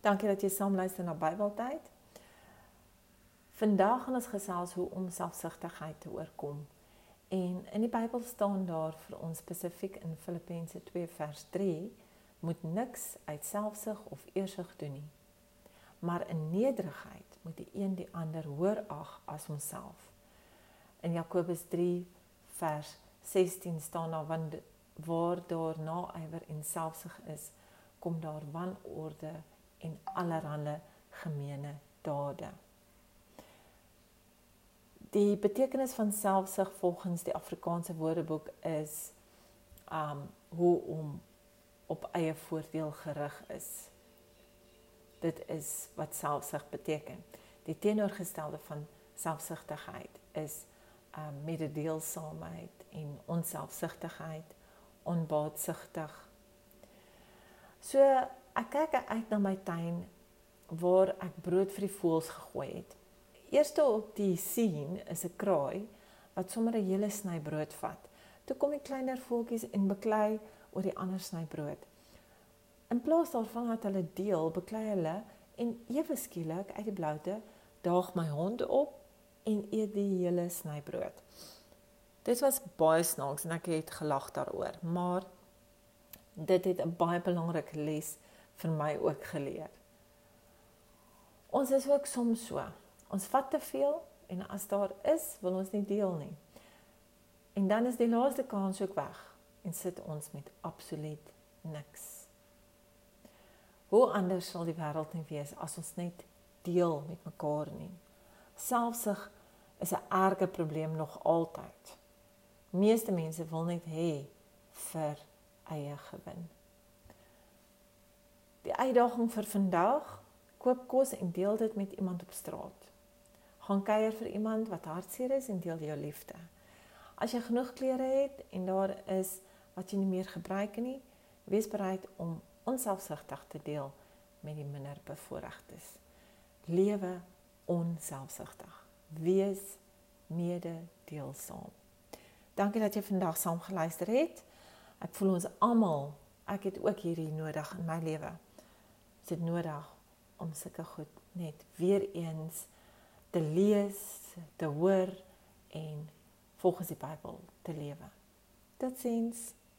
Dankie dat jy saam luister na Bybeltyd. Vandag gaan ons gesels hoe om selfsugtigheid te oorkom. En in die Bybel staan daar vir ons spesifiek in Filippense 2 vers 3 moet niks uit selfsug of eersug doen nie. Maar in nederigheid moet die een die ander hoër ag as homself. In Jakobus 3 vers 16 staan daar want waar daar naaiwer en selfsug is, kom daar wanorde en allerlei gemeene dade. Die betekenis van selfsug volgens die Afrikaanse Woordeboek is um hoe om op eie voordeel gerig is. Dit is wat selfsug beteken. Die teenoorgestelde van selfsugtigheid is um mededeelsaamheid en onselfsugtigheid, onbaatsugtig. So ek kyk uit na my tuin waar ek brood vir die voëls gegooi het. Eerste op die sien is 'n kraai wat sommer 'n hele sny brood vat. Toe kom die kleiner voeltjies en beklei oor die ander sny brood. In plaas daarvan dat hulle deel, beklei hulle en ewe skielik uit die bloute daag my hond op en eet die hele sny brood. Dit was baie snaaks en ek het gelag daaroor, maar dit het 'n baie belangrike les vir my ook geleer. Ons is ook soms so. Ons vat te veel en as daar is, wil ons nie deel nie. En dan is die laaste kans ook weg en sit ons met absoluut niks. Hoe anders sal die wêreld nie wees as ons net deel met mekaar nie. Selfsug is 'n erge probleem nog altyd. Meeste mense wil net hê vir eie gewin. Die uitdaging vir vandag: koop kos en deel dit met iemand op straat. Gaan kuier vir iemand wat hartseer is en deel jou liefde. As jy genoeg klere het en daar is wat jy nie meer gebruik nie, wees bereid om onselfsugtig te deel met die minder bevoorregtes. Lewe onselfsugtig. Wees mededeelsaam. Dankie dat jy vandag saam geluister het. Ek voel ons almal, ek het ook hierdie nodig in my lewe dit nodig om sulke goed net weer eens te lees, te hoor en volgens die Bybel te lewe. Totsiens.